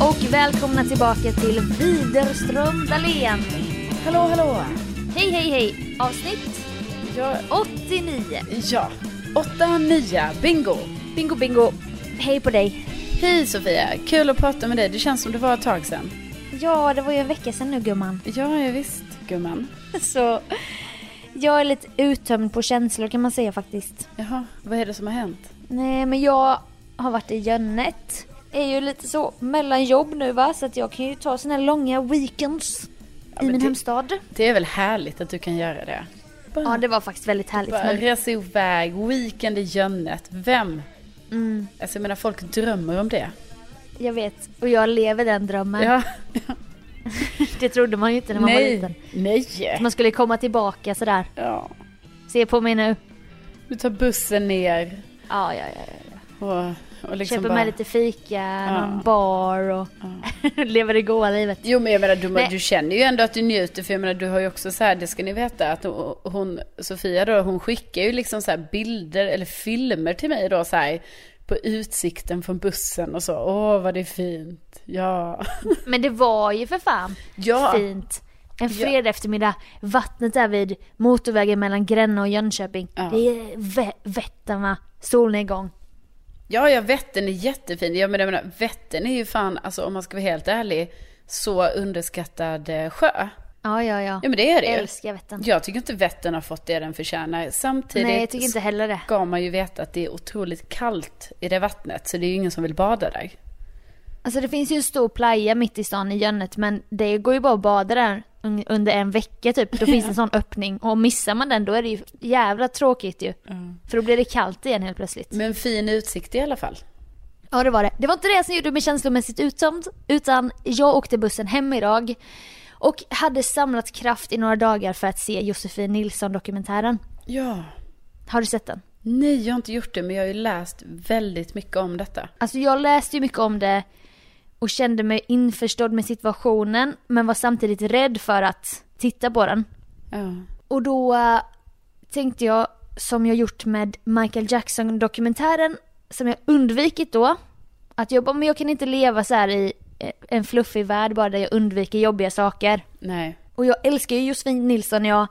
och välkomna tillbaka till Widerström Dahlén. Hallå, hallå! Hej, hej, hej! Avsnitt Ja, 89. ja. åtta, nio, bingo! Bingo, bingo. Hej på dig. Hej Sofia, kul att prata med dig. Det känns som det var ett tag sedan. Ja, det var ju en vecka sedan nu gumman. Ja, ja visst, gumman. Så jag är lite uttömd på känslor kan man säga faktiskt. Jaha, vad är det som har hänt? Nej, men jag har varit i Jönnet. Är ju lite så mellan jobb nu va, så att jag kan ju ta såna här långa weekends Ja, i min det- hemstad. Det är väl härligt att du kan göra det? Bara, Ja, det var faktiskt väldigt härligt. bara Men, resa iväg, weekend i Jönnet. Vem? mm, Alltså jag menar folk drömmer om det. jag vet, och jag lever den drömmen. Ja. Det trodde man ju inte när man var Nej, liten. nej. Man skulle komma tillbaka sådär. Ja. Se på mig nu. Du tar bussen ner Ja, ja, ja. ja. och, och liksom Köper bara... med lite fika, Ja. någon bar och lever det goa livet. Jo men jag menar du, Nej. du känner ju ändå att du njuter för jag menar du har ju också så här, det ska ni veta att hon, Sofia då, hon skickar ju liksom så bilder eller filmer till mig då så här på utsikten från bussen och så. Åh vad det är fint. Ja. Men det var ju för fan Ja. fint. En fredag eftermiddag, vattnet där vid motorvägen mellan Gränna och Jönköping. Ja. Det är vä- Vättern va? Solnedgång. Ja, ja, Vättern är jättefin. Ja, men jag menar, Vättern är ju fan, alltså om man ska vara helt ärlig, så underskattad eh, sjö. Ja, ja, ja. Ja, men det är det Jag älskar Vättern. Jag tycker inte Vättern har fått det den förtjänar. Samtidigt Nej, jag tycker inte heller det. ska man ju veta att det är otroligt kallt i det vattnet, så det är ju ingen som vill bada där. Alltså det finns ju en stor playa mitt i stan i Jönnet men det går ju bara att bada där un- under en vecka typ. Då finns det en sån öppning och missar man den då är det ju jävla tråkigt ju. För då blir det kallt igen helt plötsligt. Men fin utsikt i alla fall. Ja det var det. Det var inte det som gjorde mig känslomässigt uttömd utan jag åkte bussen hem idag och hade samlat kraft i några dagar för att se Josefin Nilsson dokumentären. Ja. Har du sett den? Nej, jag har inte gjort det, men jag har ju läst väldigt mycket om detta. Alltså jag läste ju mycket om det och kände mig införstådd med situationen men var samtidigt rädd för att titta på den. Ja. Och då eh, tänkte jag, som jag gjort med Michael Jackson-dokumentären, som jag undvikit då, att jag bara, men jag kan inte leva så här i eh, en fluffig värld bara där jag undviker jobbiga saker. Nej. Och jag älskar ju Josefin Nilsson, jag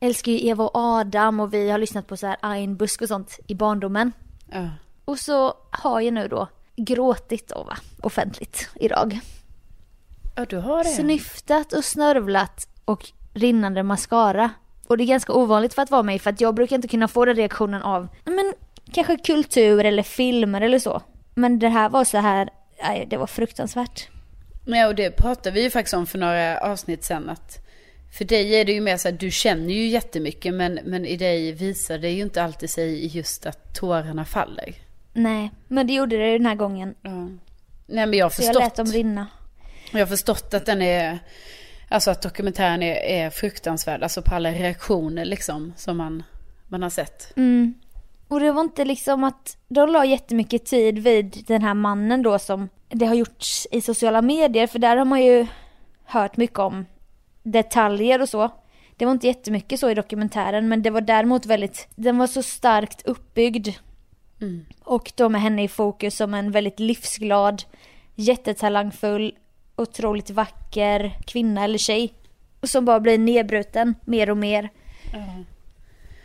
älskar ju Eva och Adam och vi har lyssnat på så här Ain Busk och sånt i barndomen. Ja. Och så har jag nu då gråtit då va, offentligt idag. Ja, du har det. Snyftat och snörvlat och rinnande mascara. Och det är ganska ovanligt för att vara mig för att jag brukar inte kunna få den reaktionen av men kanske kultur eller filmer eller så. Men det här var så här, nej, det var fruktansvärt. Nej, och det pratade vi ju faktiskt om för några avsnitt sen att för dig är det ju mer så här, du känner ju jättemycket men, men i dig visar det ju inte alltid sig just att tårarna faller. Nej, men det gjorde det den här gången. Ja. Nej men jag har Så jag lät förstått. dem rinna. Jag har förstått att den är, alltså att dokumentären är, är fruktansvärd. Alltså på alla reaktioner liksom som man, man har sett. Mm. Och det var inte liksom att de la jättemycket tid vid den här mannen då som det har gjorts i sociala medier för där har man ju hört mycket om detaljer och så. Det var inte jättemycket så i dokumentären men det var däremot väldigt, den var så starkt uppbyggd. Mm. Och då med henne i fokus som en väldigt livsglad, jättetalangfull, otroligt vacker kvinna eller tjej. Som bara blir nedbruten mer och mer.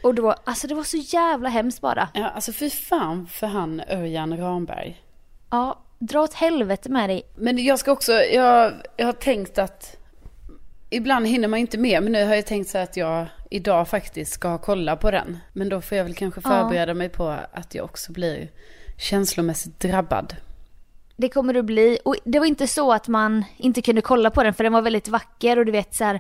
Och då, alltså det var så jävla hemskt bara. Ja, alltså fy fan för han Örjan Ramberg. Ja, dra åt helvete med dig. Men jag ska också, jag, jag har tänkt att ibland hinner man inte med. Men nu har jag tänkt så att jag idag faktiskt ska kolla på den. Men då får jag väl kanske Ja. förbereda mig på att jag också blir känslomässigt drabbad. Det kommer du bli. Och det var inte så att man inte kunde kolla på den för den var väldigt vacker och du vet så här.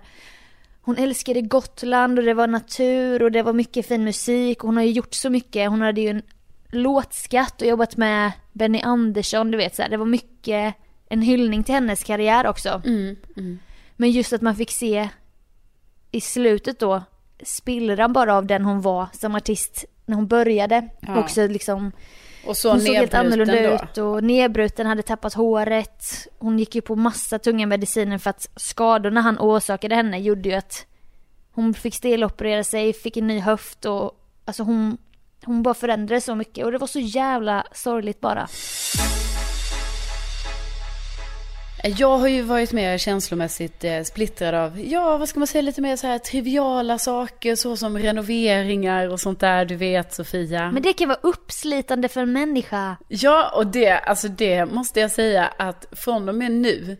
Hon älskade Gotland och det var natur och det var mycket fin musik. och Hon har ju gjort så mycket. Hon hade ju en låtskatt och jobbat med Benny Andersson. Du vet så här. Det var mycket en hyllning till hennes karriär också. Mm, mm. Men just att man fick se i slutet då spillran bara av den hon var som artist när hon började. Ja. Också liksom Och så hon såg helt annorlunda då. ut och nedbruten, hade tappat håret. Hon gick ju på massa tunga mediciner för att skadorna han orsakade henne gjorde ju att hon fick steloperera sig, fick en ny höft och alltså hon, hon bara förändrades så mycket och det var så jävla sorgligt bara. Jag har ju varit mer känslomässigt eh, splittrad av, ja vad ska man säga, lite mer så här triviala saker så som renoveringar och sånt där, du vet Sofia. Men det kan vara uppslitande för en människa. Ja, och det, alltså det måste jag säga att från och med nu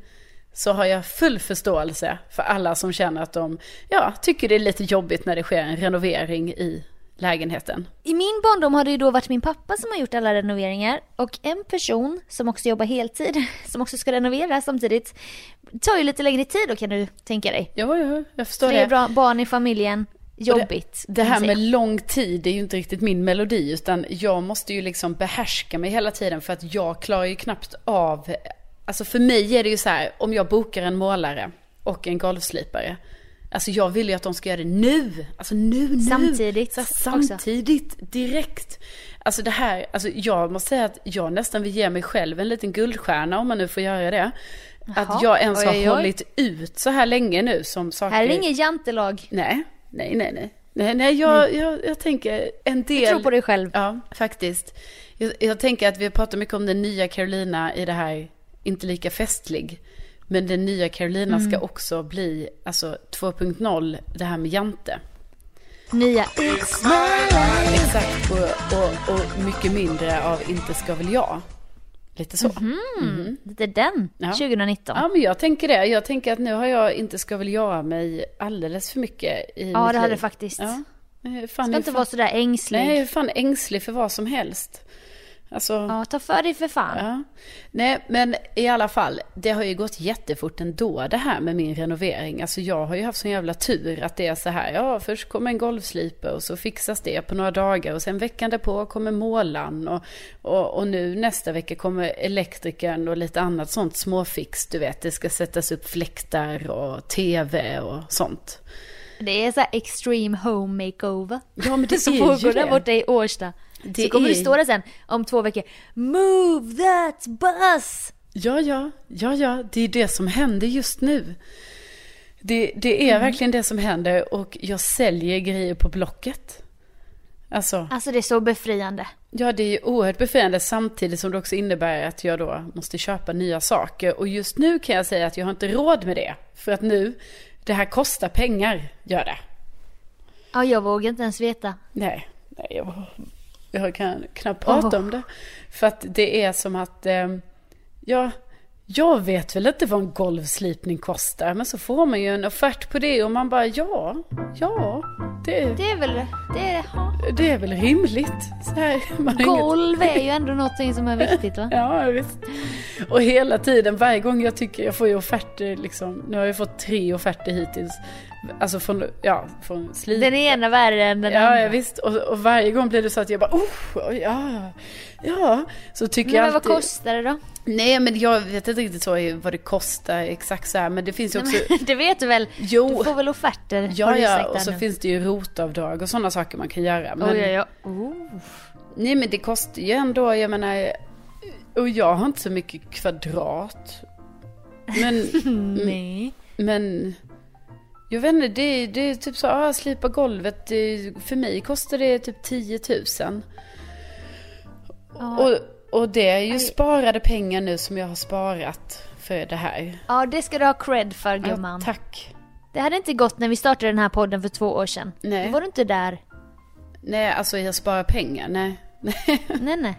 så har jag full förståelse för alla som känner att de, ja, tycker det är lite jobbigt när det sker en renovering i lägenheten. I min barndom har det ju då varit min pappa som har gjort alla renoveringar och en person som också jobbar heltid, som också ska renovera samtidigt, tar ju lite längre tid då kan du tänka dig. Ja, ja jag förstår Tre det. bra barn i familjen, jobbigt. Det kan här med lång tid är ju inte riktigt min melodi utan jag måste ju liksom behärska mig hela tiden för att jag klarar ju knappt av, alltså för mig är det ju så här, om jag bokar en målare och en golvslipare, alltså jag vill ju att de ska göra det nu, alltså nu, nu. Samtidigt här, också. samtidigt, direkt. Alltså det här, alltså jag måste säga att jag nästan vill ge mig själv en liten guldstjärna om man nu får göra det. Jaha, Att jag ens har oj, oj. hållit ut så här länge nu som saker... Här är det inget jantelag. Nej, nej, nej, nej. Nej, nej jag, jag, jag tänker en del... Du tror på dig själv. Ja, faktiskt. Jag, jag tänker att vi pratar mycket om den nya Carolina i det här, inte lika festlig. Men den nya Carolina ska också bli, alltså 2.0, det här med Jante. Nya It's my life. Exakt, och, och, och mycket mindre av Inte ska väl jag. Lite så. Mm, det är den, Ja. 2019. Ja, men jag tänker det. Jag tänker att nu har jag Inte ska väl jag mig alldeles för mycket i Ja, det hade faktiskt. Ja. Eh, Fan, Ska inte fan- vara sådär ängslig. Nej, jag är fan ängslig för vad som helst. Alltså, ja. Ja, ta för dig för fan. Nej, men i alla fall, det har ju gått jättefort ändå det här med min renovering. Alltså jag har ju haft sån jävla tur att det är så här, ja först kommer en golvslipa och så fixas det på några dagar och sen veckan därpå kommer målaren och, och, och nu nästa vecka kommer elektrikern och lite annat sånt småfix, du vet, det ska sättas upp fläktar och tv och sånt. Det är så här extreme home makeover. Ja, men det som är ju pågår där det. borta i Årsta. Det så kommer är- det stå där sen om två veckor. Move that bus! Ja, ja, ja, ja, det är det som händer just nu. Det, det är verkligen det som händer och jag säljer grejer på Blocket. Alltså, Alltså det är så befriande. ja det är oerhört befriande samtidigt som det också innebär att jag då måste köpa nya saker. Och just nu kan jag säga att jag har inte råd med det. För att nu, det här kostar pengar, gör det. Ja, jag vågar inte ens veta. Nej, nej jag, jag kan knappt prata Åh. om det. För att det är som att, eh, ja, jag vet väl inte vad en golvslipning kostar. Men så får man ju en offert på det och man bara, ja, ja, det, Det är väl, det är, ja. det är väl rimligt. Här, har inget- Golv är ju ändå någonting som är viktigt va? Ja, visst. Och hela tiden, varje gång jag tycker jag får ju offerter liksom. Nu har jag fått tre offerter hittills. Alltså från, ja, från slip. Den ena värre än den Ja, andra. ja visst. Och, och varje gång blir det så att jag bara, oh, ja, ja. Så tycker Men jag vad alltid... kostar det då? Nej, men jag vet inte riktigt så vad det kostar exakt så här. Men det finns ju också... Nej, men, det vet du väl? Jo. Du får väl offerter? Ja, ja, och så nu. finns det ju rotavdrag och sådana saker man kan göra. Men, Oj, oj, oj. Oh. Nej, men det kostar ju ändå, jag menar... Och jag har inte så mycket kvadrat. Men... Nej. Men jag vet inte, det, det är typ så, ah, slipa golvet, det, för mig kostar det typ 10 000. Ja. Och, och det är ju sparade pengar nu som jag har sparat för det här. Ja, det ska du ha cred för Ja, gumman. tack. det hade inte gått när vi startade den här podden för två år sedan. Nej. Då var du inte där. Nej, alltså jag sparar pengar, nej. Nej, nej.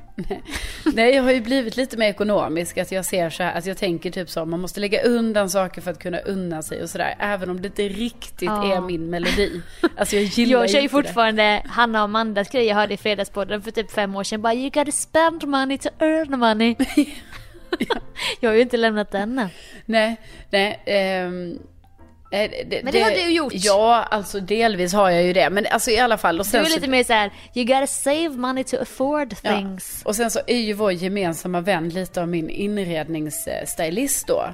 Nej, jag har ju blivit lite mer ekonomisk. Att jag ser så här, att jag tänker typ så, man måste lägga undan saker för att kunna unna sig och sådär. Även om det inte riktigt Ja. är min melodi. Alltså jag gillar Jag kör ju inte det. fortfarande Hanna och Amandas grej jag hörde i Fredagspodden för typ fem år sedan. Bara you gotta spend money to earn money. jag har ju inte lämnat den än. Nej, nej. ehm, eh, Men det har du gjort. Ja, alltså delvis har jag ju det. Men alltså i alla fall. Och Du sen är så, lite mer så här: you gotta save money to afford ja. things. Och sen så är ju vår gemensamma vän lite av min inredningsstylist då.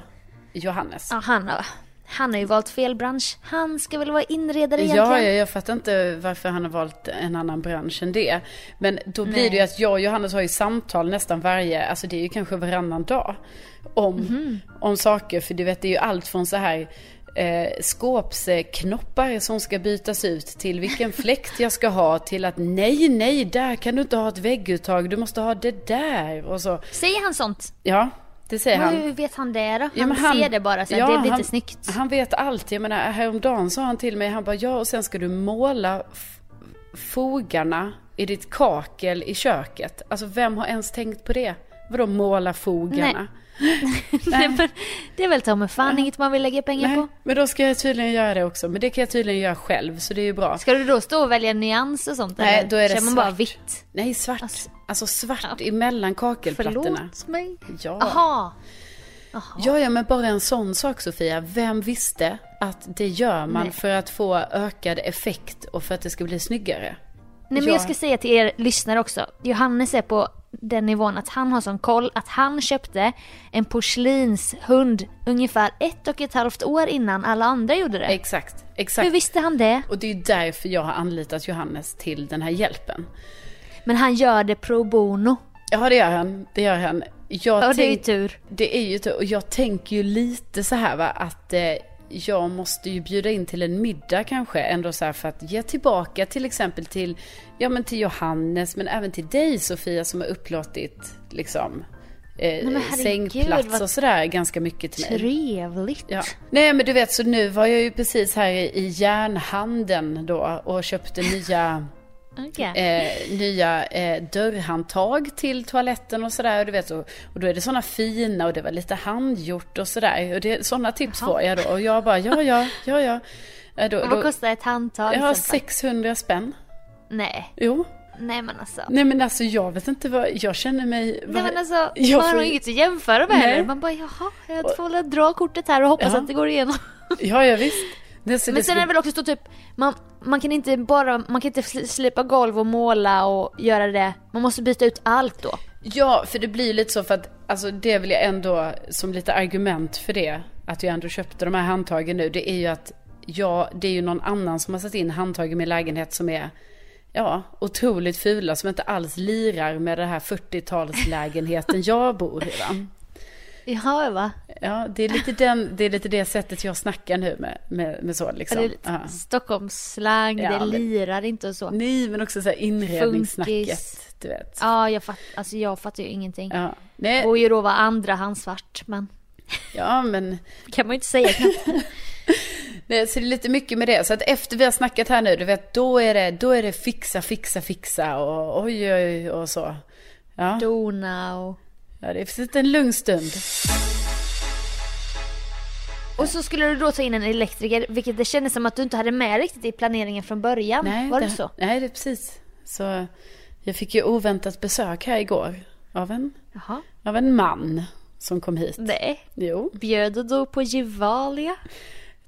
Johannes. Ja, han, har, han har ju valt fel bransch. Han ska väl vara inredare Ja, egentligen? ja, jag fattar inte varför han har valt en annan bransch än det. Men då blir Nej. det ju att jag och Johannes har ju samtal nästan varje, alltså det är ju kanske varannan dag. Om, Mhm. om saker, för du vet det är ju allt från så här eh, skåpsknoppar som ska bytas ut till vilken fläkt jag ska ha till att nej, nej, där kan du inte ha ett vägguttag, du måste ha det där och så. Säger han sånt? Ja, Det säger Men han. hur vet han det då? Han, Ja, han- ser det bara så ja, det blir han- inte snyggt. Han vet allt. Jag menar, häromdagen sa han till mig, han bara ja och sen ska du måla fogarna i ditt kakel i köket. Alltså vem har ens tänkt på det? Vadå måla fogarna? Nej. Det är väl ta mig fan inget man vill lägga pengar Nej, på. men då ska jag tydligen göra det också. Men det kan jag tydligen göra själv, så det är ju bra. Ska du då stå och välja nyans och sånt? Nej, eller? då är det Kör man bara svart. vitt? Nej, svart. Alltså- Alltså, svart emellan kakelplattorna. Förlåt mig? Ja. Aha. Ja, ja, men bara en sån sak Sofia. Vem visste att det gör man Nej. för att få ökad effekt och för att det ska bli snyggare? Nej men Ja. jag ska säga till er lyssnare också. Johannes är på den nivån att han har sån koll att han köpte en porslinshund ungefär ett och ett halvt år innan alla andra gjorde det. Exakt, exakt. Hur visste han det? Och det är därför jag har anlitat Johannes till den här hjälpen. Men han gör det pro bono. Ja, det gör han. Det gör han. Jag Ja det är ju tur. Det är ju tur. Och jag tänker ju lite så här va, att eh, jag måste ju bjuda in till en middag kanske ändå så här för att ge tillbaka till exempel till, ja men till Johannes men även till dig Sofia som har upplåtit liksom eh, herregud, sängplats vad och sådär ganska mycket till mig. Trevligt. Ja. Nej men du vet så nu var jag ju precis här i, i järnhandeln då och köpte nya Okej. eh, nya eh, dörrhandtag till toaletten och sådär. Och, du vet, och, och då är det sådana fina och det var lite handgjort och sådär. Och det, sådana tips får jag då. Och jag bara, ja, ja, ja, ja. Eh, Då, vad kostar ett handtag? jag har exempel? 600 spänn. Nej. Jo. Nej men alltså. Nej men alltså jag vet inte vad, jag känner mig... Nej men alltså, jag man får- har inget att jämföra med heller. Man bara jaha, jag får väl dra kortet här och hoppas Ja. att det går igenom. Ja, ja visst. Det, så Men det sen är det väl också så typ, man, man kan inte bara, man kan inte sl- slipa golv och måla och göra det. Man måste byta ut allt då. Ja, för det blir ju lite så för att, alltså det vill jag ändå som lite argument för det, att jag ändå köpte de här handtagen nu, det är ju att jag, det är ju någon annan som har satt in handtag i min lägenhet som är, ja, otroligt fula, som inte alls lirar med den här 40-talslägenheten jag bor i va. Jaha va? Ja, det är lite, den, det är lite det sättet jag snackar nu med, med, med så Ja, liksom. det är Ja. Stockholmsslang, Ja, det lirar inte och så. Nej, men också så här inredningssnacket, Funkis. du vet. Ja, jag, fatt, alltså jag fattar ju ingenting. Ja, nej, Och ju då var andra hand svart, men ja men kan man ju inte säga knappt. Nej, så det är lite mycket med det. Så att efter vi har snackat här nu, du vet, då är det, då är det fixa, fixa, fixa och oj, oj, och så. Ja, Dona och... ja det är precis en lugn stund. Och så skulle du då ta in en elektriker, vilket det kändes som att du inte hade med riktigt i planeringen från början. var det, så? Nej, det precis. Så jag fick ju oväntat besök här igår av en, Jaha. av en man som kom hit. Nej. Jo, Bjöd du då på Gevalia?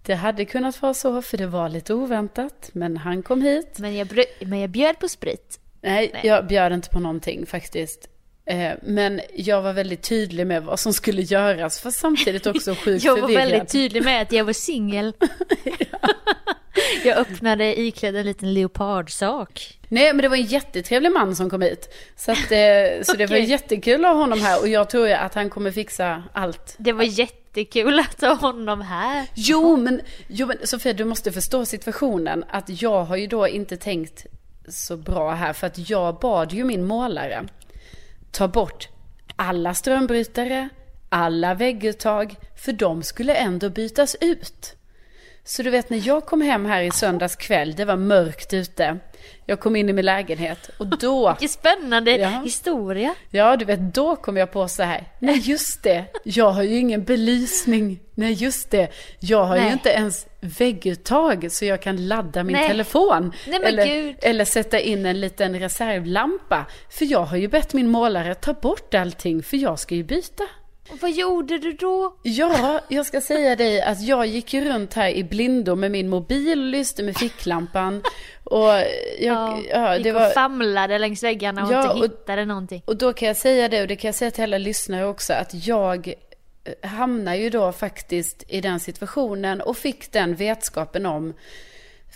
det hade kunnat vara så, för det var lite oväntat. Men han kom hit. Men jag, men jag bjöd på sprit. Nej, Nej. jag bjöd inte på någonting faktiskt. Eh, Men jag var väldigt tydlig med vad som skulle göras, fast samtidigt också sjukt Jag var förvirrad. väldigt tydlig med att jag var singel. jag öppnade iklädd en liten leopardsak. Nej, men det var en jättetrevlig man som kom hit. Så, att, eh, så det var Okej. jättekul att ha honom här och jag tror ju att han kommer fixa allt. Det var jättekul att ha honom här. Jo, men, jo, men Sofia, du måste förstå situationen. Att jag har ju då inte tänkt så bra här, för att jag bad ju min målare ta bort alla strömbrytare, alla vägguttag, för de skulle ändå bytas ut. Så du vet när jag kom hem här i söndags kväll, det var mörkt ute. Jag kom in i min lägenhet och då, Vilken spännande Ja. historia. ja du vet, då kom jag på så här. Nej just det, jag har ju ingen belysning. Nej just det, jag har ju Nej. inte ens vägguttag så jag kan ladda min Nej. telefon. Nej, eller, eller sätta in en liten reservlampa. För jag har ju bett min målare ta bort allting för jag ska ju byta. Och vad gjorde du då? Ja, jag ska säga dig att jag gick ju runt här i blindo med min mobil och lyste med ficklampan. Och, jag, ja, gick det och var, famlade längs väggarna och Ja, inte och- hittade någonting. och då kan jag säga det, och det kan jag säga till alla lyssnare också, att jag hamnar ju då faktiskt i den situationen och fick den vetskapen om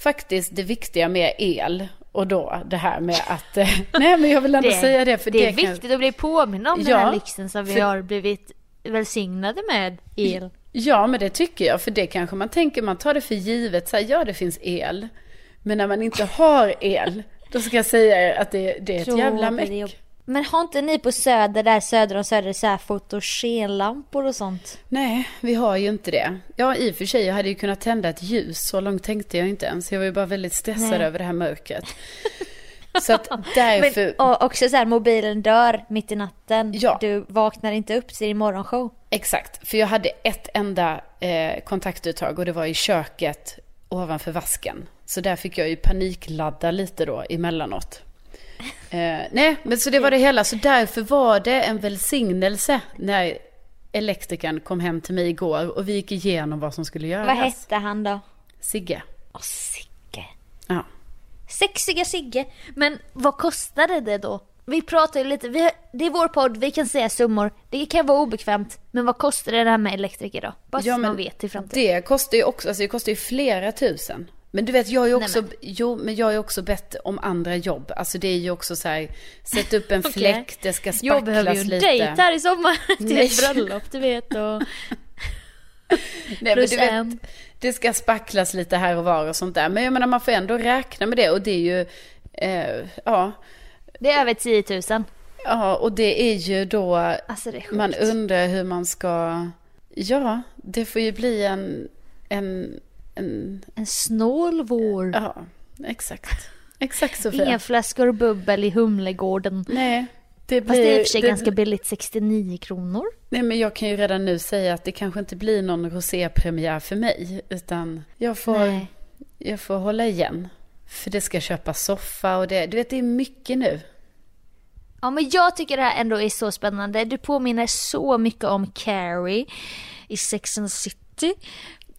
faktiskt det viktiga med el. Och då det här med att, eh, nej men jag vill ändå säga det för det det, är kan- viktigt att bli påmind om den Ja, här lyxen som vi för- har blivit välsignade med el. Ja, men det tycker jag. För det kanske man tänker, man tar det för givet. Så här, ja, det finns el. Men när man inte har el, då ska jag säga er att det, det är ett jävla det meck. Men har inte ni på Söder, där söder om Söder, så här fotogenlampor och sånt? Nej, vi har ju inte det. Ja, i och för sig, jag hade ju kunnat tända ett ljus. Så långt tänkte jag inte ens. Jag var ju bara väldigt stressad Nej. över det här mörkret. Så att därför... Men, och också så här, mobilen dör mitt i natten. Ja. Du vaknar inte upp till din morgonshow. Exakt, för jag hade ett enda eh, kontaktuttag och det var i köket ovanför vasken. Så där fick jag ju panikladda lite då emellanåt. Eh, nej, men så det var det hela. Så därför var det en välsignelse när elektrikern kom hem till mig igår och vi gick igenom vad som skulle göras. Vad hette han då? Sigge. Åh, Sigge. Ja. Sexiga Sigge. Men vad kostade det då? Vi pratar ju lite, vi, det är vår podd, vi kan säga summor. Det kan vara obekvämt. Men vad kostar det här med elektriker då? Bara så Ja, men man vet i framtiden. Det kostar ju också, alltså det kostar ju flera tusen. Men du vet, jag är ju Nej, också, men. jo, men jag är också bett om andra jobb. Alltså det är ju också så här, sätt upp en Okej. fläkt, det ska Jag behöver ju spacklas en lite. dejt här i sommar till Nej. ett bröllop du vet och Nej, men du vet, det ska spacklas lite här och var och sånt där. Men jag menar, man får ändå räkna med det och det är ju, eh, ja, Det är över 10 000. ja, och det är ju då, Alltså är man undrar hur man ska, ja, det får ju bli en, en, en, En snål vår. ja, exakt. Exakt Sofia. Inga flaskor bubbel i Humlegården. Nej, det blir... Fast det är i och för sig det- ganska billigt, 69 kronor. Nej, men jag kan ju redan nu säga att det kanske inte blir någon rosépremiär för mig. Utan jag får, Nej. jag får hålla igen. För det ska köpas soffa och det, du vet det är mycket nu. Ja men jag tycker det här ändå är så spännande. Du påminner så mycket om Carrie i Sex and the City.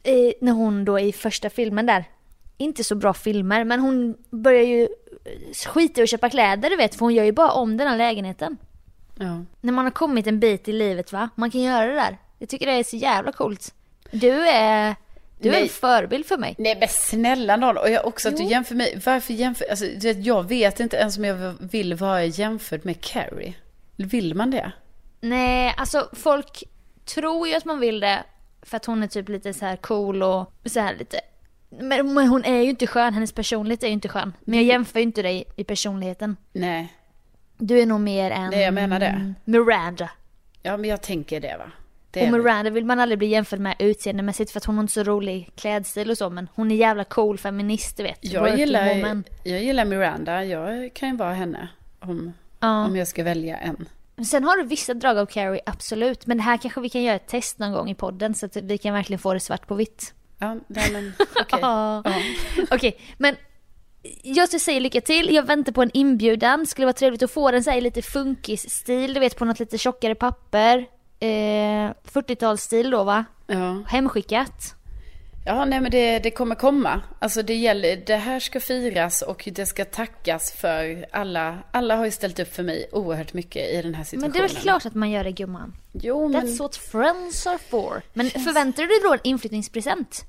Eh, när hon då i första filmen där, inte så bra filmer, men hon börjar ju eh, skita i att köpa kläder du vet, för hon gör ju bara om den här lägenheten. Ja. När man har kommit en bit i livet va, man kan göra det där. Jag tycker det är så jävla coolt. Du är, du är en förebild för mig. Nej men snälla nån, och jag också att du jämför mig. Varför jämför, alltså jag vet inte ens om jag vill vara jämförd med Carrie. Vill man det? Nej, alltså folk tror ju att man vill det för att hon är typ lite så här cool och så här lite. Men, hon är ju inte skön, hennes personlighet är ju inte skön. Men jag jämför ju inte dig i personligheten. Nej. Du är nog mer en... Nej, jag menar det. Miranda. Ja men jag tänker det va. Det Och Miranda vill man aldrig bli jämförd med utseendemässigt för att hon har inte så rolig klädstil och så men hon är jävla cool feminist du vet. jag, gillar, woman. jag gillar Miranda, jag kan ju vara henne. Om, Ja. om jag ska välja en. Sen har du vissa drag av Carrie, absolut. Men här kanske vi kan göra ett test någon gång i podden så att vi kan verkligen få det svart på vitt. Ja, nej, men okej. Ja. Ja. Okej, men jag säga lycka till. Jag väntar på en inbjudan. Skulle vara trevligt att få den så här i lite funkis-stil, du vet på något lite tjockare papper. Eh, 40-talsstil då va? Ja, Hemskickat. Ja nej men det, det kommer komma. Alltså det gäller, det här ska firas och det ska tackas för alla. Alla har ju ställt upp för mig oerhört mycket i den här Men situationen. det är väl klart att man gör det gumman. Jo, men That's what friends are for. Men förväntar du dig då en inflyttningspresent?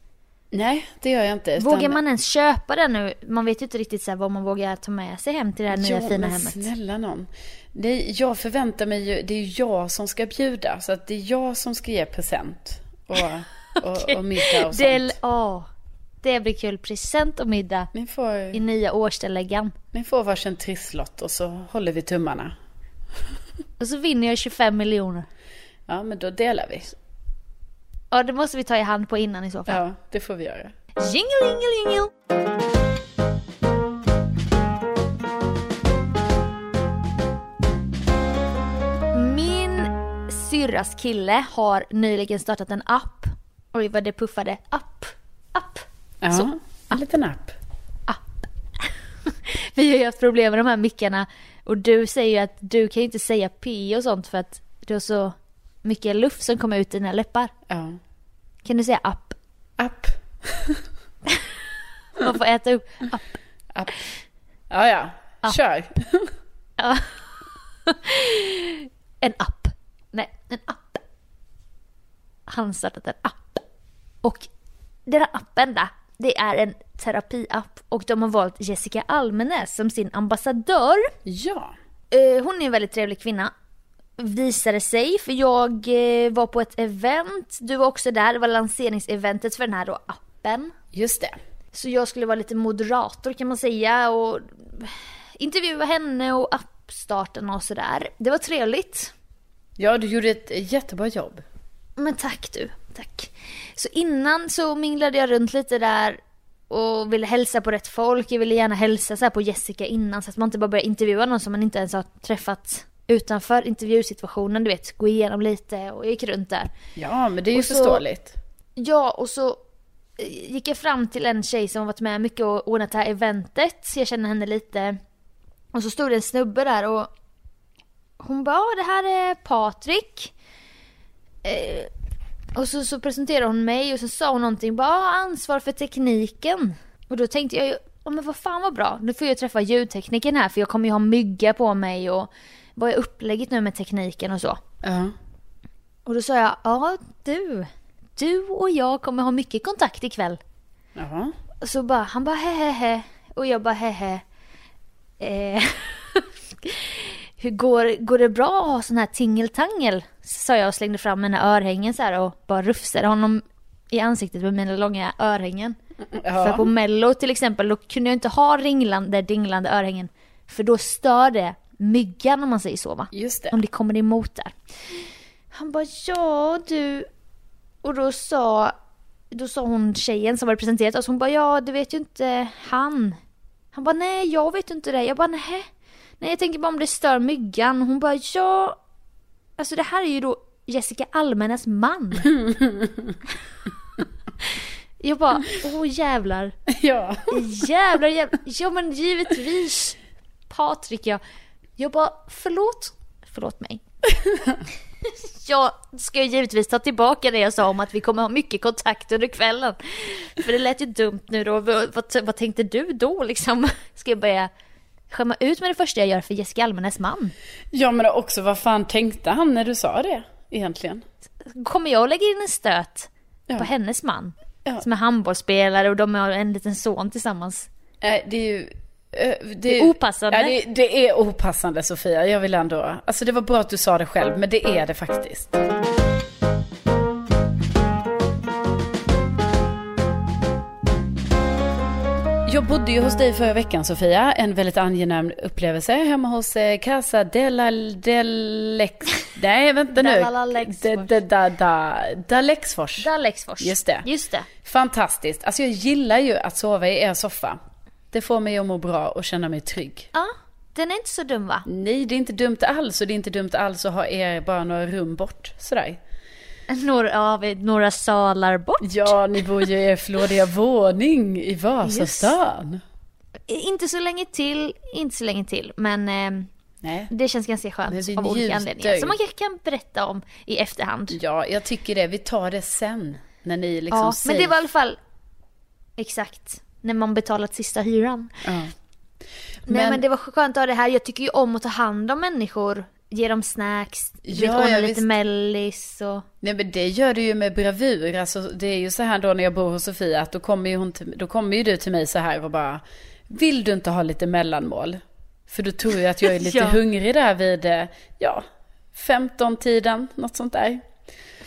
nej, det gör jag inte. utan- Vågar man ens köpa den nu? Man vet ju inte riktigt så vad man vågar ta med sig hem till det här nya Jo, fina men hemmet. snälla någon. Nej, jag förväntar mig ju, det är ju jag som ska bjuda. Så att det är jag som ska ge present. Och, och, och middag och Det, sånt. det blir kul. Present och middag Ni får, i nya årstilläggan. ni får varsin trisslott och så håller vi tummarna. Och så vinner jag 25 miljoner. Ja, men då delar vi. Ja, det måste vi ta i hand på innan i så fall. Ja, det får vi göra. Jingle, jingle, jingle. Min syrras kille har nyligen startat en app. Oj, vad det puffade. App, app, Ja, Så. en liten app. app. Vi har ju haft problem med de här mickarna. Och du säger ju att du kan ju inte säga P och sånt för att du har så mycket luft som kommer ut i dina läppar. Ja. Kan du säga app? App. Man får äta upp app. App. Ja, ja. App. Kör. Ja. en app. Nej, en app. Han startat en app. Och den här appen där, det är en terapiapp och de har valt Jessica Almenäs som sin ambassadör. Ja. Eh, hon är en väldigt trevlig kvinna. Visade sig, för jag eh, var på ett event, du var också där, det var lanseringseventet för den här då appen. Just det. Så jag skulle vara lite moderator kan man säga och intervjua henne och appen uppstarten och sådär. Det var trevligt. Ja, du gjorde ett jättebra jobb. Men tack du, tack. Så innan så minglade jag runt lite där och ville hälsa på rätt folk. Jag ville gärna hälsa så på Jessica innan så att man inte bara börjar intervjua någon som man inte ens har träffat utanför intervjusituationen, du vet, gå igenom lite och jag gick runt där. Ja, men det är ju Och så- förståeligt. Ja, och så eh, gick jag fram till en tjej som varit med mycket och ordnat det här eventet. Så jag känner henne lite. Och så stod det en snubbe där och hon bara, "Ja, det här är Patrik. Eh, och så, så presenterade hon mig och så sa hon någonting, bara "Ja, ansvar för tekniken. Och då tänkte jag ju, ja men vad fan vad bra, nu får jag träffa ljudtekniken här för jag kommer ju ha mygga på mig och vad är upplägget nu med tekniken och så. Ja. Och då sa jag, ja du, du och jag kommer ha mycket kontakt ikväll. Och så bara, han bara hehehe. Och jag bara hehe. Eh, hur går, går det bra att ha sån här tingeltangel? Sa jag och slängde fram mina örhängen så här och bara rufsade honom i ansiktet med mina långa örhängen. För på Ja. mello till exempel, då kunde jag inte ha ringlande, dinglande örhängen. För då stör det myggan om man säger så va? Just det. Om det kommer emot där. Han bara, ja du. Och då sa, då sa hon tjejen som var representerat oss, hon bara, ja du vet ju inte han. Han bara, nej jag vet inte det. Jag bara, nej. Nej jag tänker bara om det stör myggan. Hon bara, ja. Alltså det här är ju då Jessica Almenas man. jag bara, åh jävlar. Ja. Jävlar, jävlar. Ja men givetvis. Patrik ja. Jag bara, förlåt. Förlåt mig. Jag ska givetvis ta tillbaka det jag sa om att vi kommer ha mycket kontakt under kvällen. För det lät ju dumt nu då. Vad, vad tänkte du då liksom? Ska jag börja skämma ut med det första jag gör för Jessica Almenäs man? Ja, men också vad fan tänkte han när du sa det egentligen? Kommer jag att lägga in en stöt Ja. på hennes man? Ja. Som är handbollsspelare och de har en liten son tillsammans. Nej, det är ju... eh, Det, Det är opassande. Ja, det, det är opassande Sofia. Jag vill ändå... Alltså det var bra att du sa det själv, men det är det faktiskt. Jag bodde ju hos dig förra veckan Sofia, en väldigt angenäm upplevelse hemma hos eh, Casa della Delex... Nej vänta nu. Della Lexfors. Da, da, da, da, da Lexfors. Dalexfors. Just det. Just det. Fantastiskt. Alltså jag gillar ju att sova i er soffa. Det får mig att må bra och känna mig trygg. Ja, den är inte så dum va? Nej, det är inte dumt alls och det är inte dumt alls att ha er bara några rum bort. Sådär. Några, ja, några salar bort. Ja, ni bor ju i er flådiga våning i Vasastan. Inte så länge till, inte så länge till. Men eh, Nej. det känns ganska Men skönt det av olika anledningar. Som man kanske kan berätta om i efterhand. Ja, jag tycker det. Vi tar det sen. När ni liksom ja, men säger... det var i alla fall exakt när man betalat sista hyran. Ja. Nej men det var skönt att ha det här. Jag tycker ju om att ta hand om människor. Ge dem snacks, Ja, ordna ja, lite visst. mellis och... Nej men det gör du ju med bravur. Alltså, det är ju så här då när jag bor hos Sofia att då kommer ju, hon till, då kommer ju du till mig så här och bara Vill du inte ha lite mellanmål? För då tror jag att jag är lite Ja. hungrig där vid, eh, ja, 15-tiden, något sånt där.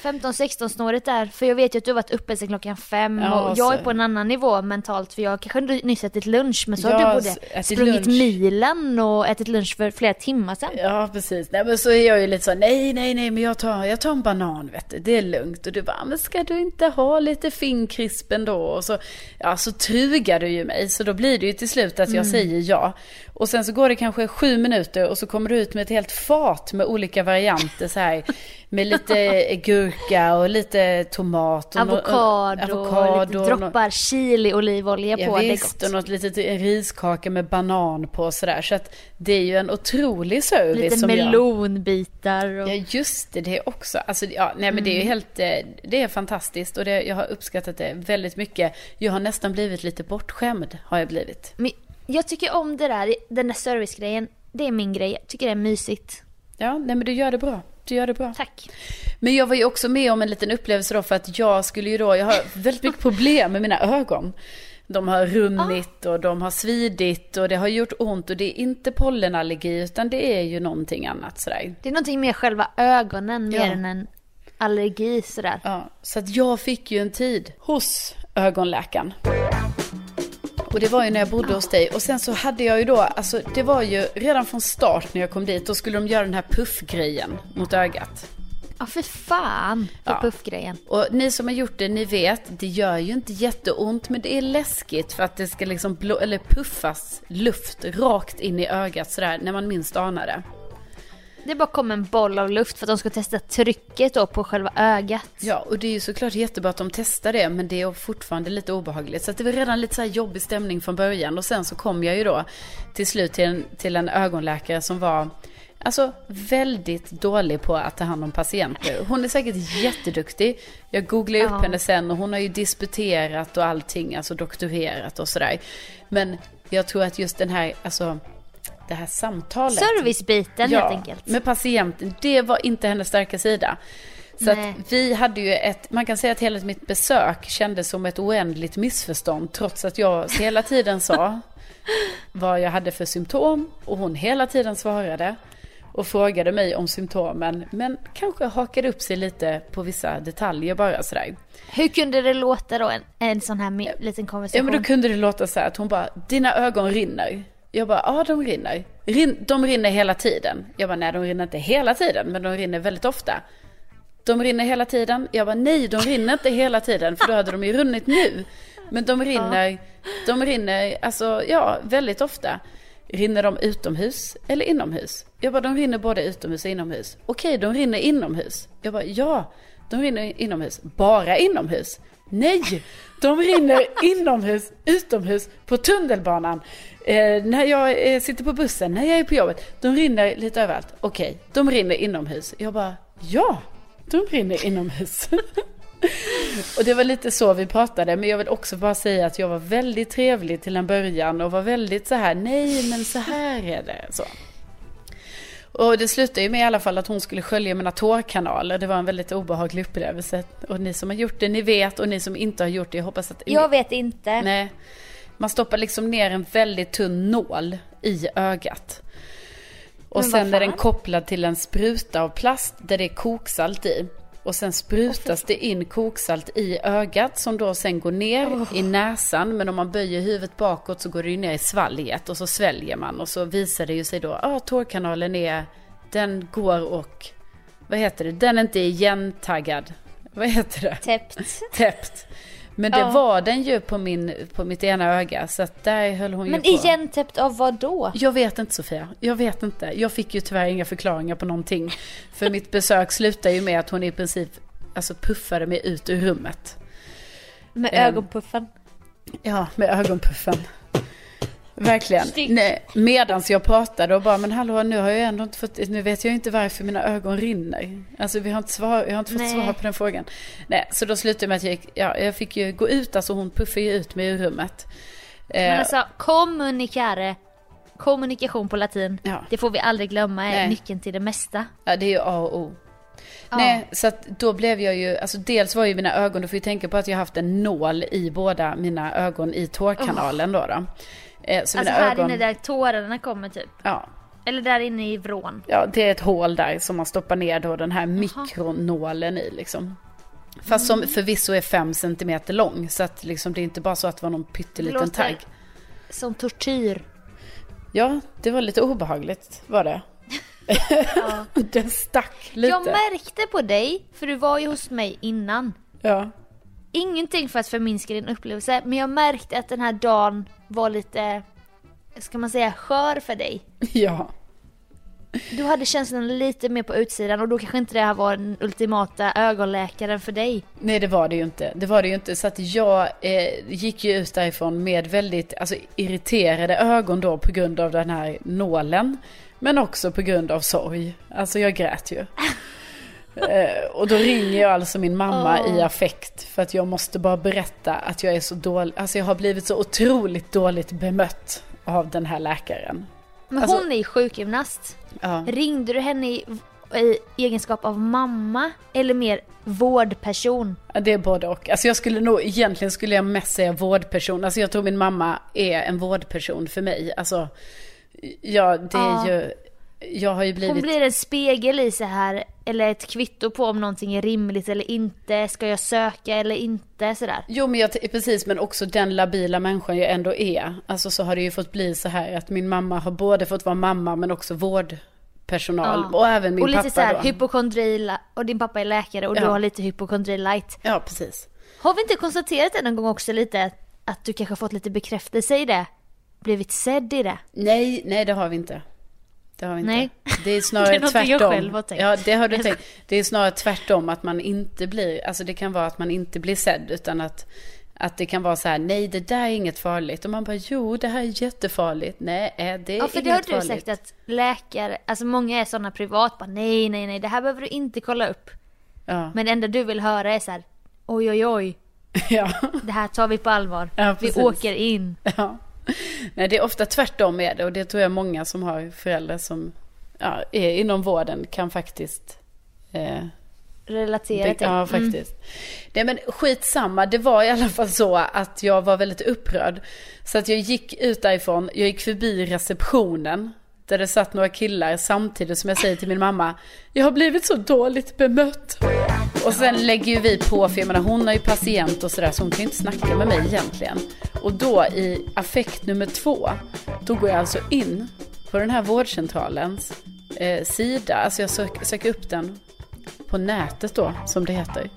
15-16 snåret där, för jag vet ju att du har varit uppe sedan klockan fem Ja, och jag är på en annan nivå mentalt för jag kanske nyss ätit lunch men så Ja, har du både sprungit lunch. milen och ätit lunch för flera timmar sedan. Ja, precis. Nej, men så är jag ju lite så, nej, nej, nej, men jag tar, jag tar en banan, vet du, det är lugnt. Och du bara, men ska du inte ha lite finkrispen då? Och så, ja, så trugar du ju mig, så då blir det ju till slut att jag säger ja. Och sen så går det kanske sju minuter och så kommer du ut med ett helt fat med olika varianter så här. Med lite gurka och lite tomat. Och Avokado, och lite och nå- droppar chili olivolja Ja, på, det är visst, gott. och något litet riskaka med banan på och sådär. Så att det är ju en otrolig service Lite som melonbitar och... Ja just det, det också. Alltså, ja, nej men det är Mm. ju helt, eh, det är fantastiskt och det, jag har uppskattat det väldigt mycket. Jag har nästan blivit lite bortskämd, har jag blivit. Men jag tycker om det där, den där servicegrejen. Det är min grej, jag tycker det är mysigt. Ja, nej men du gör det bra. Du gör det bra. Tack. Men jag var ju också med om en liten upplevelse då för att jag skulle ju då, jag har väldigt mycket problem med mina ögon. De har runnit och de har svidit och det har gjort ont och det är inte pollenallergi utan det är ju någonting annat sådär. Det är någonting med själva ögonen mer Ja. än en allergi sådär. Ja, så att jag fick ju en tid hos ögonläkaren. Och det var ju när jag bodde hos dig. Och sen så hade jag ju då, alltså det var ju redan från start när jag kom dit, då skulle de göra den här puffgrejen mot ögat. Ja för fan för Ja. puffgrejen. Och ni som har gjort det, ni vet, det gör ju inte jätteont, men det är läskigt för att det ska liksom blå, eller puffas luft rakt in i ögat sådär, när man minst anar det. Det bara kom en boll av luft för att de ska testa trycket då på själva ögat. Ja, och det är ju såklart jättebra att de testar det, men det är fortfarande lite obehagligt. Så att det var redan lite så här jobbig stämning från början. Och sen så kom jag ju då till slut till en, till en ögonläkare som var Alltså väldigt dålig på att ta hand om patienter. Hon är säkert jätteduktig. Jag googlade upp Ja. henne sen och hon har ju disputerat och allting, alltså doktorerat och sådär. Men jag tror att just den här, alltså det här samtalet. Servicebiten helt enkelt. med patienten, det var inte hennes starka sida. Så att vi hade ju ett, man kan säga att hela mitt besök kändes som ett oändligt missförstånd. Trots att jag hela tiden sa vad jag hade för symptom. Och hon hela tiden svarade. Och frågade mig om symptomen. Men kanske hakade upp sig lite på vissa detaljer bara sådär. Hur kunde det låta då en, en sån här liten Ja konversation? men då kunde det låta så här att hon bara, dina ögon rinner. Jag bara, ja de rinner. Rin, de rinner hela tiden. Jag bara, nej de rinner inte hela tiden, men de rinner väldigt ofta. De rinner hela tiden. Jag bara, nej de rinner inte hela tiden, för då hade de ju runnit nu. Men de rinner, de rinner, alltså ja, väldigt ofta. Rinner de utomhus eller inomhus? Jag bara, de rinner både utomhus och inomhus. Okej, de rinner inomhus. Jag bara, ja, de rinner inomhus. Bara inomhus? Nej, de rinner inomhus, utomhus, på tunnelbanan. Eh, när jag eh, sitter på bussen, när jag är på jobbet. De rinner lite överallt. Okej, de rinner inomhus. Jag bara, ja, de rinner inomhus. Och det var lite så vi pratade, men jag vill också bara säga att jag var väldigt trevlig till en början och var väldigt så här, nej men så här är det. Så. Och det slutade ju med i alla fall att hon skulle skölja mina tårkanaler. Det var en väldigt obehaglig upplevelse. Och ni som har gjort det, ni vet. Och ni som inte har gjort det, jag hoppas att... Jag vet inte. Nej. Man stoppar liksom ner en väldigt tunn nål i ögat. Och sen är den kopplad till en spruta av plast där det är koksalt i. Och sen sprutas det in koksalt i ögat som då sen går ner i näsan. Men om man böjer huvudet bakåt så går det ju ner i svalget och så sväljer man. Och så visar det ju sig då, ja ah, tårkanalen är, den går och, vad heter det, den är inte igentaggad. Vad heter det? Täppt. täppt. Men det Ja. var den ju på, min, på mitt ena öga, så att där höll hon Men ju på. igen täppt av vad då? Jag vet inte Sofia, jag vet inte. Jag fick ju tyvärr inga förklaringar på någonting. För mitt besök slutade ju med att hon i princip alltså, puffade mig ut ur rummet. Med Ehm. ögonpuffen. Ja, med ögonpuffen. Verkligen. Nej, medans jag pratade och bara, men hallå, nu har jag ändå inte fått, nu vet jag inte varför mina ögon rinner. Alltså vi har inte, svar, jag har inte fått Nej. svar på den frågan. Nej, så då slutade det med att jag gick, ja, jag fick ju gå ut, alltså hon puffade ju ut mig ur rummet. Men alltså kommunicare, kommunikation på latin, Ja. det får vi aldrig glömma är Nej. nyckeln till det mesta. Ja, det är ju A och O. Ja. Nej, så att då blev jag ju, alltså dels var ju mina ögon, du får ju tänka på att jag haft en nål i båda mina ögon i tårkanalen då. då. Eh, så Alltså här ögon, inne där tårarna kommer typ. ja, Eller där inne i vrån. ja, det är ett hål där som man stoppar ner då den här mikronålen i liksom. Fast som förvisso är fem centimeter lång, så att liksom det är inte bara så att det var någon Det pytteliten låter tagg. som tortyr. Ja, det var lite obehagligt, var det. Ja. Den stack lite. Jag märkte på dig, för du var ju hos mig innan. ja. Ingenting för att förminska din upplevelse, men jag märkte att den här dagen var lite, ska man säga, skör för dig. ja. Du hade känslan lite mer på utsidan och då kanske inte det här var den ultimata ögonläkaren för dig. Nej det var det ju inte. Det var det ju inte. Så att jag eh, gick ju ut därifrån med väldigt alltså, irriterade ögon då på grund av den här nålen. Men också på grund av sorg. Alltså jag grät ju. eh, och då ringer jag alltså min mamma Åh. i affekt. För att jag måste bara berätta att jag är så dålig. Alltså jag har blivit så otroligt dåligt bemött av den här läkaren. Men Alltså- hon är ju sjukgymnast. Ja. Ringde du henne i, i egenskap av mamma eller mer vårdperson? Det är både och. Alltså jag skulle nog, egentligen skulle jag mest säga vårdperson. Alltså jag tror min mamma är en vårdperson för mig. Alltså, ja det är Ja. ju, jag har ju blivit... Hon blir en spegel i så här eller ett kvitto på om någonting är rimligt eller inte. Ska jag söka eller inte sådär. Jo men jag, precis men också den labila människan jag ändå är. Alltså så har det ju fått bli så här att min mamma har både fått vara mamma men också vårdpersonal. Ja. Och även min och lite pappa så här, då. hypokondri, och din pappa är läkare och Ja. du har lite hypokondri light. Ja precis. Har vi inte konstaterat det någon gång också lite att du kanske har fått lite bekräftelse i det? Blivit sedd i det? Nej, nej det har vi inte. Det har vi inte. Nej. Det är snarare Det är någonting jag tvärtom. själv har tänkt. Ja, det har du tänkt. Det är snarare tvärtom att man inte blir, alltså det kan vara att man inte blir sedd utan att, att det kan vara så här, nej det där är inget farligt. Och man bara, jo det här är jättefarligt. Nej, eh, det är Ja för inget det har du farligt. sagt att läkare, alltså många är sådana privat, bara nej nej nej det här behöver du inte kolla upp. Ja. Men det enda du vill höra är så här, oj oj oj, ja. det här tar vi på allvar. Ja, vi åker in. Ja. Nej, det är ofta tvärtom med det och det tror jag många som har föräldrar som ja, är inom vården kan faktiskt eh, Relatera till. Ja, Mm. faktiskt. Nej men skitsamma, det var i alla fall så att jag var väldigt upprörd. Så att jag gick ut därifrån, jag gick förbi receptionen. Där det satt några killar samtidigt som jag säger till min mamma, jag har blivit så dåligt bemött. Och sen lägger ju vi på, för jag menar hon är ju patient och sådär så hon kan ju inte snacka med mig egentligen. Och då i affekt nummer två, då går jag alltså in på den här vårdcentralens eh, sida, alltså jag sök, söker upp den på nätet då, som det heter.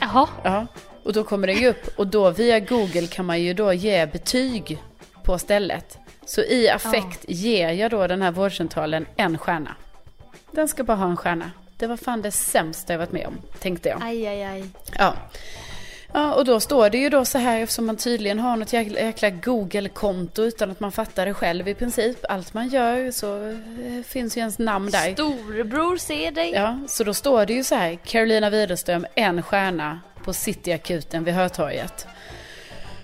Jaha, Ja, och då kommer det ju upp och då via Google kan man ju då ge betyg på stället. Så i affekt ger jag då den här vårdcentralen en stjärna. Den ska bara ha en stjärna. Det var fan det sämsta jag varit med om, tänkte jag. aj aj aj. Ja. Ja, och då står det ju då så här eftersom man tydligen har något jäkla, jäkla Google-konto utan att man fattar det själv i princip. Allt man gör så eh, finns ju ens namn där. Storebror ser dig. Ja, så då står det ju så här, Carolina Widerström, en stjärna på Cityakuten vid Hötorget.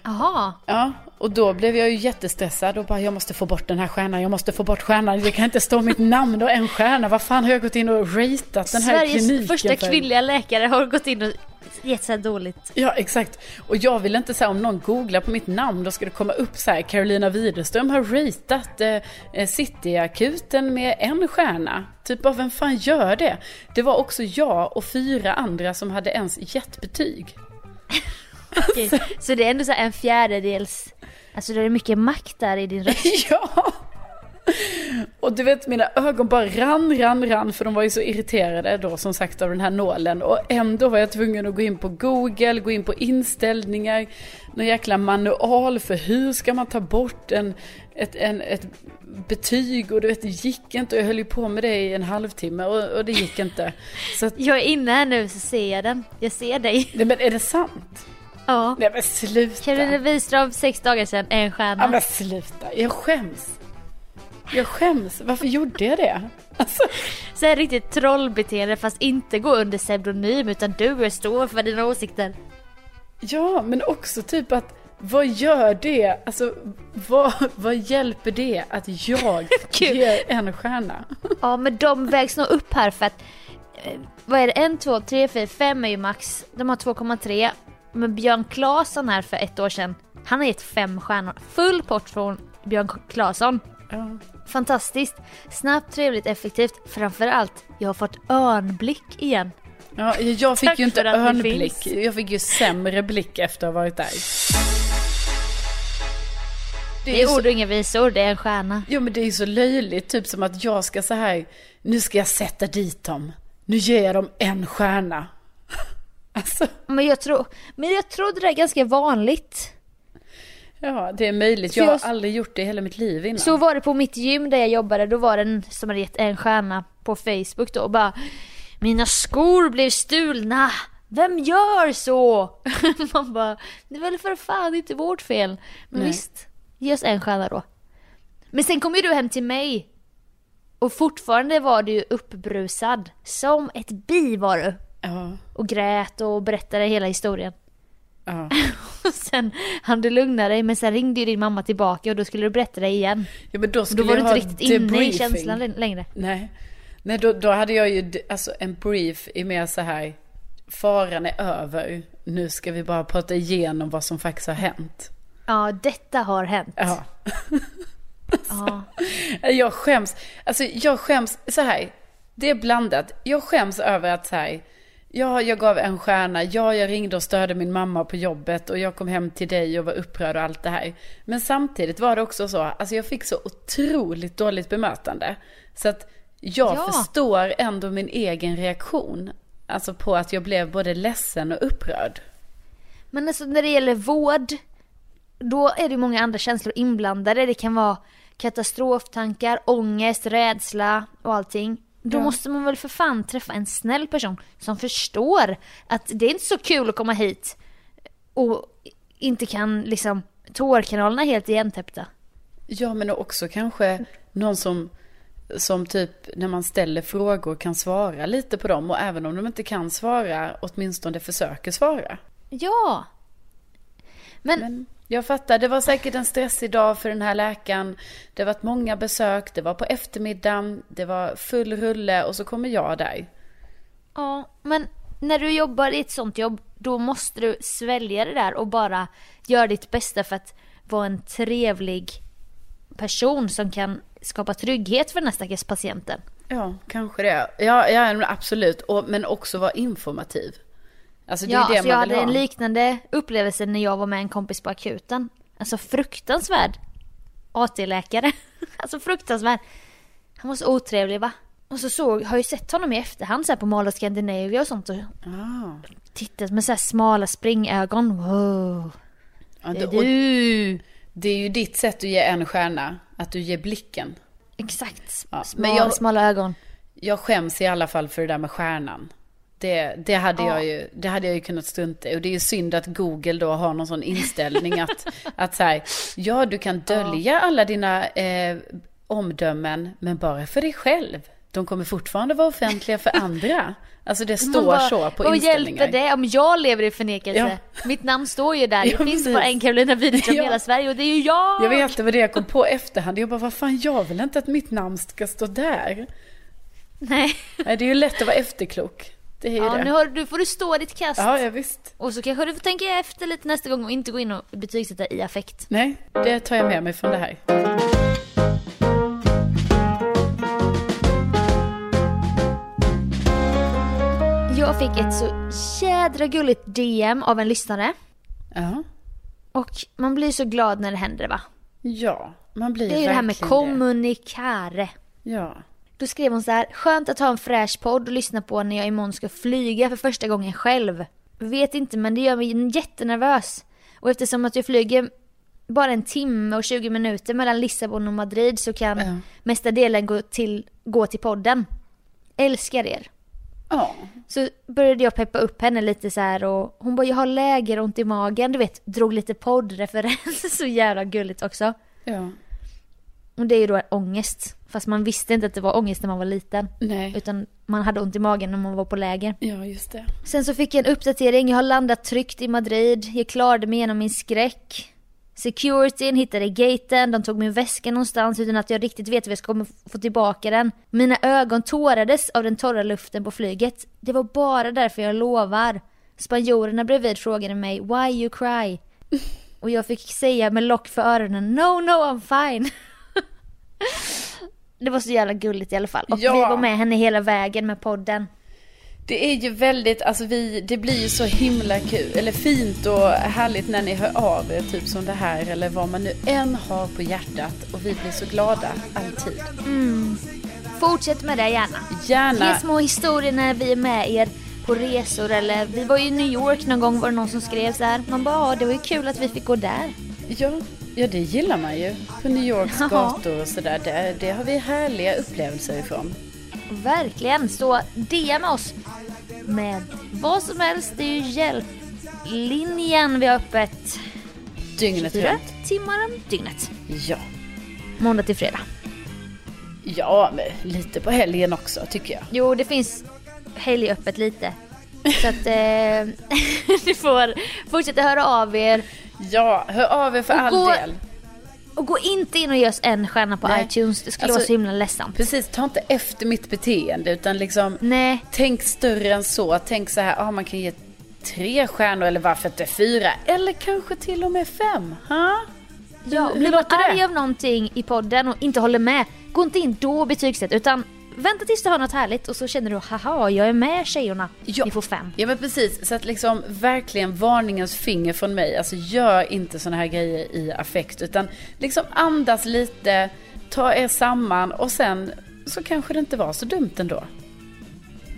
Jaha. Ja, och då blev jag ju jättestressad och bara, jag måste få bort den här stjärnan, jag måste få bort stjärnan, det kan inte stå mitt namn och en stjärna, vad fan har jag gått in och ratat den här Sveriges kliniken första för? kvinnliga läkare har gått in och gett så dåligt. Ja, exakt. Och jag vill inte säga om någon googlar på mitt namn, då ska det komma upp så här, Carolina Widerström har ratat eh, eh, Cityakuten med en stjärna. Typ bara, vem fan gör det? Det var också jag och fyra andra som hade ens gett betyg. Okej. Så det är ändå så en fjärdedels, alltså det är mycket makt där i din röst. Ja! Och du vet mina ögon bara rann, rann, rann för de var ju så irriterade då som sagt av den här nålen. Och ändå var jag tvungen att gå in på Google, gå in på inställningar, någon jäkla manual för hur ska man ta bort en, ett, en, ett betyg och du vet det gick inte jag höll ju på med det i en halvtimme och, och det gick inte. Så att, Jag är inne här nu så ser jag den. Jag ser dig. nej men är det sant? Ja. Nej men sluta. Carolina Wiström, sex dagar sedan, en Ja stjärna. men sluta, jag skäms. Jag skäms, varför gjorde jag det? Alltså, Så här riktigt trollbeteende fast inte gå under pseudonym utan du står för dina åsikter. Ja, men också typ att vad gör det? Alltså, vad, vad hjälper det att jag ger en stjärna? Ja men de vägs nog upp här för att eh, vad är det? En, två, tre, fyra, fem är ju max. De har 2,3. Men Björn Claesson här för ett år sedan. Han har gett fem stjärnor. Full pott från Björn Claesson. Ja. Fantastiskt. Snabbt, trevligt, effektivt. Framförallt, jag har fått örnblick igen. Ja, jag fick Tack ju inte örnblick. Jag fick ju sämre blick efter att ha varit där. Det är så- ord och inga visor, det är en stjärna. Jo men det är ju så löjligt, typ som att jag ska så här, nu ska jag sätta dit dem. Nu ger jag dem en stjärna. Alltså, Men jag tror, men jag tror det är ganska vanligt. ja det är möjligt. För Jag har jag- aldrig gjort det i hela mitt liv innan. Så var det på mitt gym där jag jobbade, då var det en som hade gett en stjärna på Facebook då och bara Mina skor blev stulna! Vem gör så? Man bara, det är väl för fan inte vårt fel. Men Nej. visst, ge oss en stjärna då. Men sen kom ju du hem till mig. Och fortfarande var du ju uppbrusad. Som ett bi var du. Ja, Och grät och berättade hela historien. ja. Och sen hann du lugna dig men sen ringde ju din mamma tillbaka och då skulle du berätta det igen. ja men då Och skulle då var du jag inte ha riktigt inne i debriefing. känslan lä- längre. Nej, Nej då, då hade jag ju alltså, en brief i mer så här, faran är över, nu ska vi bara prata igenom vad som faktiskt har hänt. Ja, detta har hänt. Ja. Ja. Jag skäms, alltså jag skäms så här. det är blandat. Jag skäms över att så här, ja, jag gav en stjärna, ja, jag ringde och störde min mamma på jobbet och jag kom hem till dig och var upprörd och allt det här. Men samtidigt var det också så, alltså jag fick så otroligt dåligt bemötande. Så att jag Ja. förstår ändå min egen reaktion. Alltså på att jag blev både ledsen och upprörd. Men alltså när det gäller vård, då är det många andra känslor inblandade. Det kan vara katastroftankar, ångest, rädsla och allting. Då Ja. måste man väl för fan träffa en snäll person som förstår att det är inte så kul att komma hit och inte kan liksom, tårkanalerna helt igentäppta. Ja, men också kanske någon som, som typ när man ställer frågor kan svara lite på dem. Och även om de inte kan svara, åtminstone försöker svara. Ja! Men, Men jag fattar, det var säkert en stressig dag för den här läkaren. Det varit många besök, det var på eftermiddagen, det var full rulle och så kommer jag där. ja, men när du jobbar i ett sånt jobb, då måste du svälja det där och bara göra ditt bästa för att vara en trevlig person som kan skapa trygghet för den här stackars patienten. Ja, kanske det. Ja, ja absolut. Och, men också vara informativ. Alltså det är ja, det alltså jag hade ha. en liknande upplevelse när jag var med en kompis på akuten. Alltså fruktansvärd AT-läkare. alltså fruktansvärd. Han var så otrevlig va? Och så såg, har jag ju sett honom i efterhand så här på Mall of Scandinavia och sånt och Ah. tittat med så här smala springögon. Wow. Ja, Det det, är du! det är ju ditt sätt att ge en stjärna. Att du ger blicken. Exakt. Ja, Smala, men jag- smala ögon. Jag skäms i alla fall för det där med stjärnan. Det, det, hade Ja. jag ju, det hade jag ju kunnat strunta i. Och det är ju synd att Google då har någon sån inställning att, att så här, ja du kan dölja alla dina eh, omdömen, men bara för dig själv. De kommer fortfarande vara offentliga för andra. Alltså det står bara, så på Vad inställningar. hjälper det om jag lever i förnekelse? Mitt namn står ju där. Det Ja, finns precis. bara en Carolina Widerström i Ja. hela Sverige och det är ju jag! Jag vet, det var det jag kom på efterhand. Jag bara, vad fan, jag vill inte att mitt namn ska stå där. Nej. Nej, det är ju lätt att vara efterklok. Det är ju Ja, det. nu har, du får du stå ditt kast. Ja, ja, visst. Och så kanske du får tänka efter lite nästa gång och inte gå in och betygsätta i affekt. Nej, det tar jag med mig från det här. Jag fick ett så jädra gulligt DM av en lyssnare. Ja. Och man blir så glad när det händer va? Ja, man blir Det är ju det här med kommunikare. Ja. Då skrev hon så här, skönt att ha en fräsch podd och lyssna på när jag imorgon ska flyga för första gången själv. Vet inte men det gör mig jättenervös. Och eftersom att jag flyger bara en timme och 20 minuter mellan Lissabon och Madrid så kan Ja. mesta delen gå till, gå till podden. Älskar er. Ja. Så började jag peppa upp henne lite så här och hon bara jag har lägeront i magen, du vet, drog lite poddreferens, så jävla gulligt också. Ja. Och det är ju då ångest, fast man visste inte att det var ångest när man var liten. Nej. Utan man hade ont i magen när man var på läger. Ja, just det. Sen så fick jag en uppdatering, jag har landat tryggt i Madrid, jag klarade mig igenom min skräck. Securityn hittade gaten, de tog min väska någonstans utan att jag riktigt vet hur jag ska få tillbaka den. Mina ögon tårades av den torra luften på flyget. Det var bara därför jag lovar. Spanjorerna bredvid frågade mig “Why you cry?” Och jag fick säga med lock för öronen “No, no, I'm fine”. Det var så jävla gulligt i alla fall. Och Ja. vi var med henne hela vägen med podden. Det är ju väldigt, alltså vi, det blir ju så himla kul, eller fint och härligt när ni hör av er, typ som det här, eller vad man nu än har på hjärtat. Och vi blir så glada, alltid. Fortsätt med det gärna. Gärna. Ge små historier när vi är med er på resor eller vi var ju i New York någon gång var det någon som skrev så här. Man bara, ja det var ju kul att vi fick gå där. Ja, ja, det gillar man ju. På New Yorks Ja. gator och sådär, det, det har vi härliga upplevelser ifrån. Verkligen, så DM oss med vad som helst. Det är ju hjälplinjen vi har öppet Dygnet 24 runt. timmar om dygnet. Ja. Måndag till fredag. Ja, men lite på helgen också tycker jag. Jo, det finns helgöppet lite. Så att eh, ni får fortsätta höra av er. Ja, hör av er för Och all gå- del. Och gå inte in och ge oss en stjärna på Nej. iTunes. Det skulle Alltså- vara så himla ledsamt. Precis, ta inte efter mitt beteende utan liksom Nej, tänk större än så. Tänk så här, ah, man kan ge tre stjärnor eller varför inte fyra? Eller kanske till och med fem. Ha? ja, blir man arg av någonting i podden och inte håller med, gå inte in då och betygsätt utan vänta tills du har något härligt och så känner du haha jag är med tjejerna. Ja. Ni får fem. Ja men precis, så att liksom verkligen varningens finger från mig. Alltså gör inte såna här grejer i affekt utan liksom andas lite, ta er samman och sen så kanske det inte var så dumt ändå.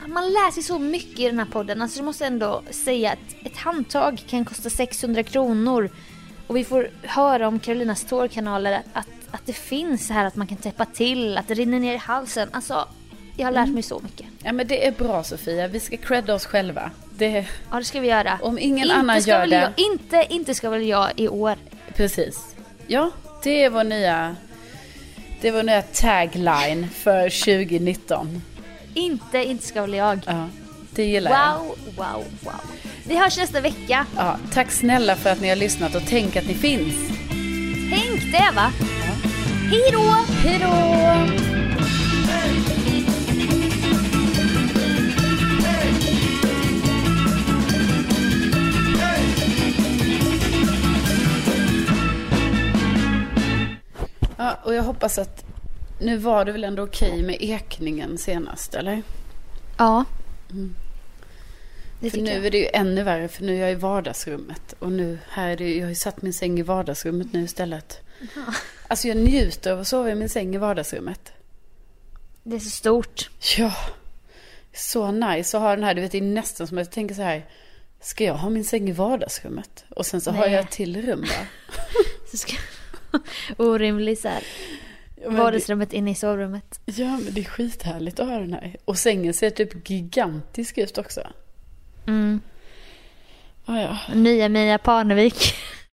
Man lär sig så mycket i den här podden. Alltså jag måste ändå säga att ett handtag kan kosta 600 kronor. Och vi får höra om Carolinas tårkanaler att, att det finns så här att man kan täppa till, att det rinner ner i halsen. Alltså, jag har lärt mig så mycket. Ja men det är bra Sofia, vi ska credda oss själva. Det, Ja, det ska vi göra. om ingen Inte annan gör det. Jag, inte, inte ska väl jag i år. Precis. Ja, det är vår nya, det är vår nya tagline för 2019. Inte, inte ska väl jag. Ja, det gillar jag. Wow, wow, wow. Vi hörs nästa vecka. Ja, tack snälla för att ni har lyssnat och tänk att ni finns. Tänk det va? Hej då! Hej då! Ja, och jag hoppas att nu var det väl ändå okej med ekningen senast, eller? Ja. Det För nu jag. är det ju ännu värre, för nu är jag i vardagsrummet. Och nu, här är det, jag har ju satt min säng i vardagsrummet nu istället. Alltså jag njuter av att sova i min säng i vardagsrummet. Det är så stort. Ja, så nice att ha den här. Du vet, det är nästan som att jag tänker så här. Ska jag ha min säng i vardagsrummet? Och sen så har Nej. jag ett till rum. Så ska... Orimlig så här. Ja, men det, Vardagsrummet inne i sovrummet. ja, men det är skithärligt att ha den här. Och sängen ser typ gigantisk ut också. Mm. Ah, ja. Nya Mia Parnevik.